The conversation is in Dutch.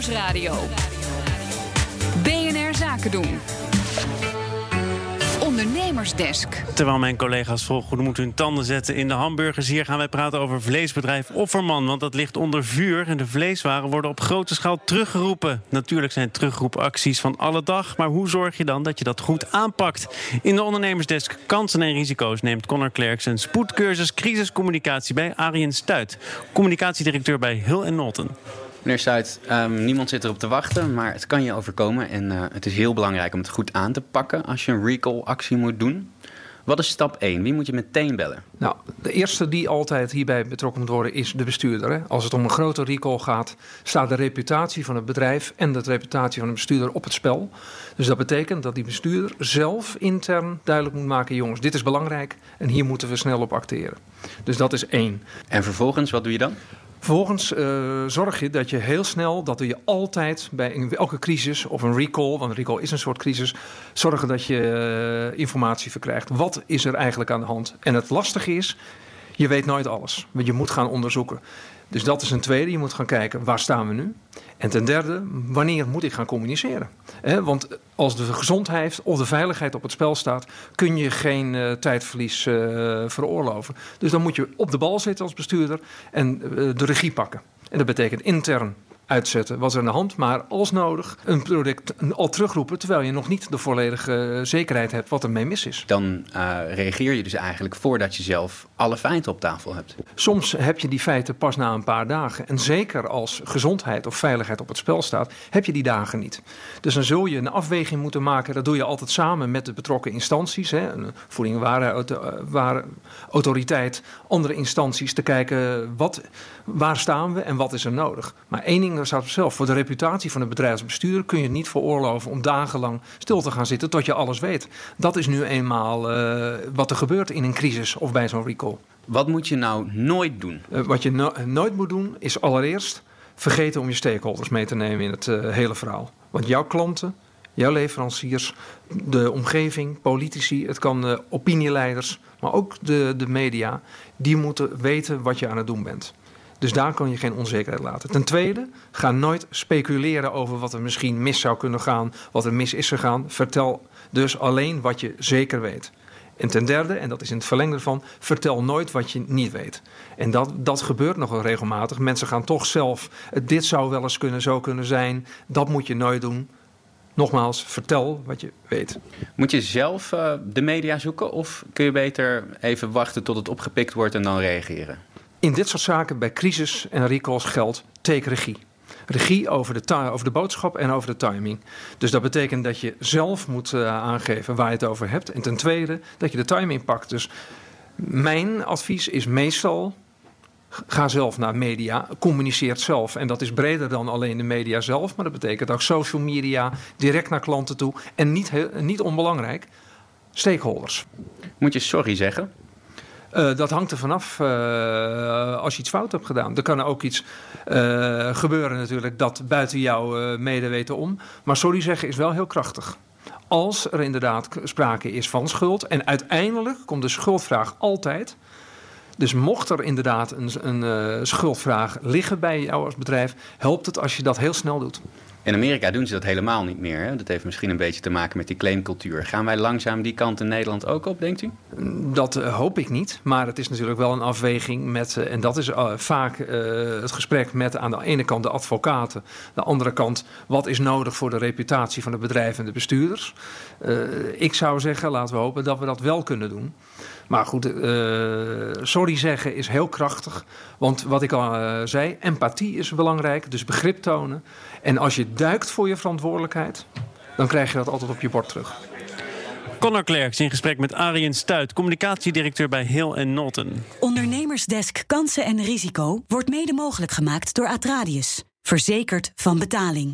Nieuwsradio. BNR Zaken doen. Ondernemersdesk. Terwijl mijn collega's vol goed moeten hun tanden zetten in de hamburgers... hier gaan wij praten over vleesbedrijf Offerman. Want dat ligt onder vuur en de vleeswaren worden op grote schaal teruggeroepen. Natuurlijk zijn terugroepacties van alle dag... maar hoe zorg je dan dat je dat goed aanpakt? In de ondernemersdesk Kansen en Risico's neemt Connor Klerks... een spoedcursus crisiscommunicatie bij Arjen Stuit... communicatiedirecteur bij Hill Nolten. Meneer Stuit, um, niemand zit erop te wachten, maar het kan je overkomen. En uh, het is heel belangrijk om het goed aan te pakken als je een recall-actie moet doen. Wat is stap 1? Wie moet je meteen bellen? Nou, de eerste die altijd hierbij betrokken moet worden is de bestuurder. Hè? Als het om een grote recall gaat, staat de reputatie van het bedrijf en de reputatie van de bestuurder op het spel. Dus dat betekent dat die bestuurder zelf intern duidelijk moet maken: jongens, dit is belangrijk en hier moeten we snel op acteren. Dus dat is één. En vervolgens, wat doe je dan? Vervolgens uh, zorg je dat je heel snel, dat doe je altijd bij elke crisis of een recall, want een recall is een soort crisis, zorgen dat je uh, informatie verkrijgt. Wat is er eigenlijk aan de hand? En het lastige is, je weet nooit alles, want je moet gaan onderzoeken. Dus dat is een tweede. Je moet gaan kijken waar staan we nu. En ten derde, wanneer moet ik gaan communiceren? want als de gezondheid of de veiligheid op het spel staat, kun je geen uh, tijdverlies uh, veroorloven. Dus dan moet je op de bal zitten als bestuurder en uh, de regie pakken. En dat betekent intern uitzetten. Was er aan de hand, maar als nodig een product al terugroepen terwijl je nog niet de volledige zekerheid hebt wat er mee mis is. Dan uh, reageer je dus eigenlijk voordat je zelf alle feiten op tafel hebt. Soms heb je die feiten pas na een paar dagen. En zeker als gezondheid of veiligheid op het spel staat, heb je die dagen niet. Dus dan zul je een afweging moeten maken. Dat doe je altijd samen met de betrokken instanties. Hè. Voeding, ware, ware, autoriteit, andere instanties. Te kijken wat, waar staan we en wat is er nodig. Maar één ding staat op zelf. Voor de reputatie van het bedrijfsbestuur kun je het niet veroorloven om dagenlang stil te gaan zitten tot je alles weet. Dat is nu eenmaal uh, wat er gebeurt in een crisis of bij zo'n recall. Wat moet je nou nooit doen? Uh, wat je no nooit moet doen is allereerst vergeten om je stakeholders mee te nemen in het uh, hele verhaal. Want jouw klanten, jouw leveranciers, de omgeving, politici, het kan uh, opinieleiders, maar ook de, de media, die moeten weten wat je aan het doen bent. Dus daar kan je geen onzekerheid laten. Ten tweede, ga nooit speculeren over wat er misschien mis zou kunnen gaan, wat er mis is gegaan. Vertel dus alleen wat je zeker weet. En ten derde, en dat is in het verlengde ervan, vertel nooit wat je niet weet. En dat, dat gebeurt nogal regelmatig. Mensen gaan toch zelf, dit zou wel eens kunnen, zo kunnen zijn. Dat moet je nooit doen. Nogmaals, vertel wat je weet. Moet je zelf uh, de media zoeken of kun je beter even wachten tot het opgepikt wordt en dan reageren? In dit soort zaken, bij crisis en recalls, geldt take regie. Regie over de, de boodschap en over de timing. Dus dat betekent dat je zelf moet uh, aangeven waar je het over hebt. En ten tweede, dat je de timing pakt. Dus mijn advies is meestal Ga zelf naar media, communiceert zelf. En dat is breder dan alleen de media zelf, maar dat betekent ook social media, direct naar klanten toe. En niet, niet onbelangrijk, stakeholders. Moet je sorry zeggen? Uh, dat hangt er vanaf uh, als je iets fout hebt gedaan. Er kan ook iets uh, gebeuren natuurlijk dat buiten jouw medeweten om. Maar sorry zeggen is wel heel krachtig. Als er inderdaad sprake is van schuld. En uiteindelijk komt de schuldvraag altijd. Dus mocht er inderdaad een, een schuldvraag liggen bij jou als bedrijf, helpt het als je dat heel snel doet. In Amerika doen ze dat helemaal niet meer. Hè? Dat heeft misschien een beetje te maken met die claimcultuur. Gaan wij langzaam die kant in Nederland ook op, denkt u? Dat uh, hoop ik niet. Maar het is natuurlijk wel een afweging met, uh, en dat is uh, vaak het gesprek met aan de ene kant de advocaten, de andere kant wat is nodig voor de reputatie van het bedrijf en de bestuurders. ik zou zeggen, laten we hopen dat we dat wel kunnen doen. Maar goed, sorry zeggen is heel krachtig. Want wat ik al zei, empathie is belangrijk, dus begrip tonen. En als je duikt voor je verantwoordelijkheid, dan krijg je dat altijd op je bord terug. Connor Klerks in gesprek met Arjen Stuit, communicatiedirecteur bij Hill Norton. Ondernemersdesk Kansen en Risico wordt mede mogelijk gemaakt door Atradius. Verzekerd van betaling.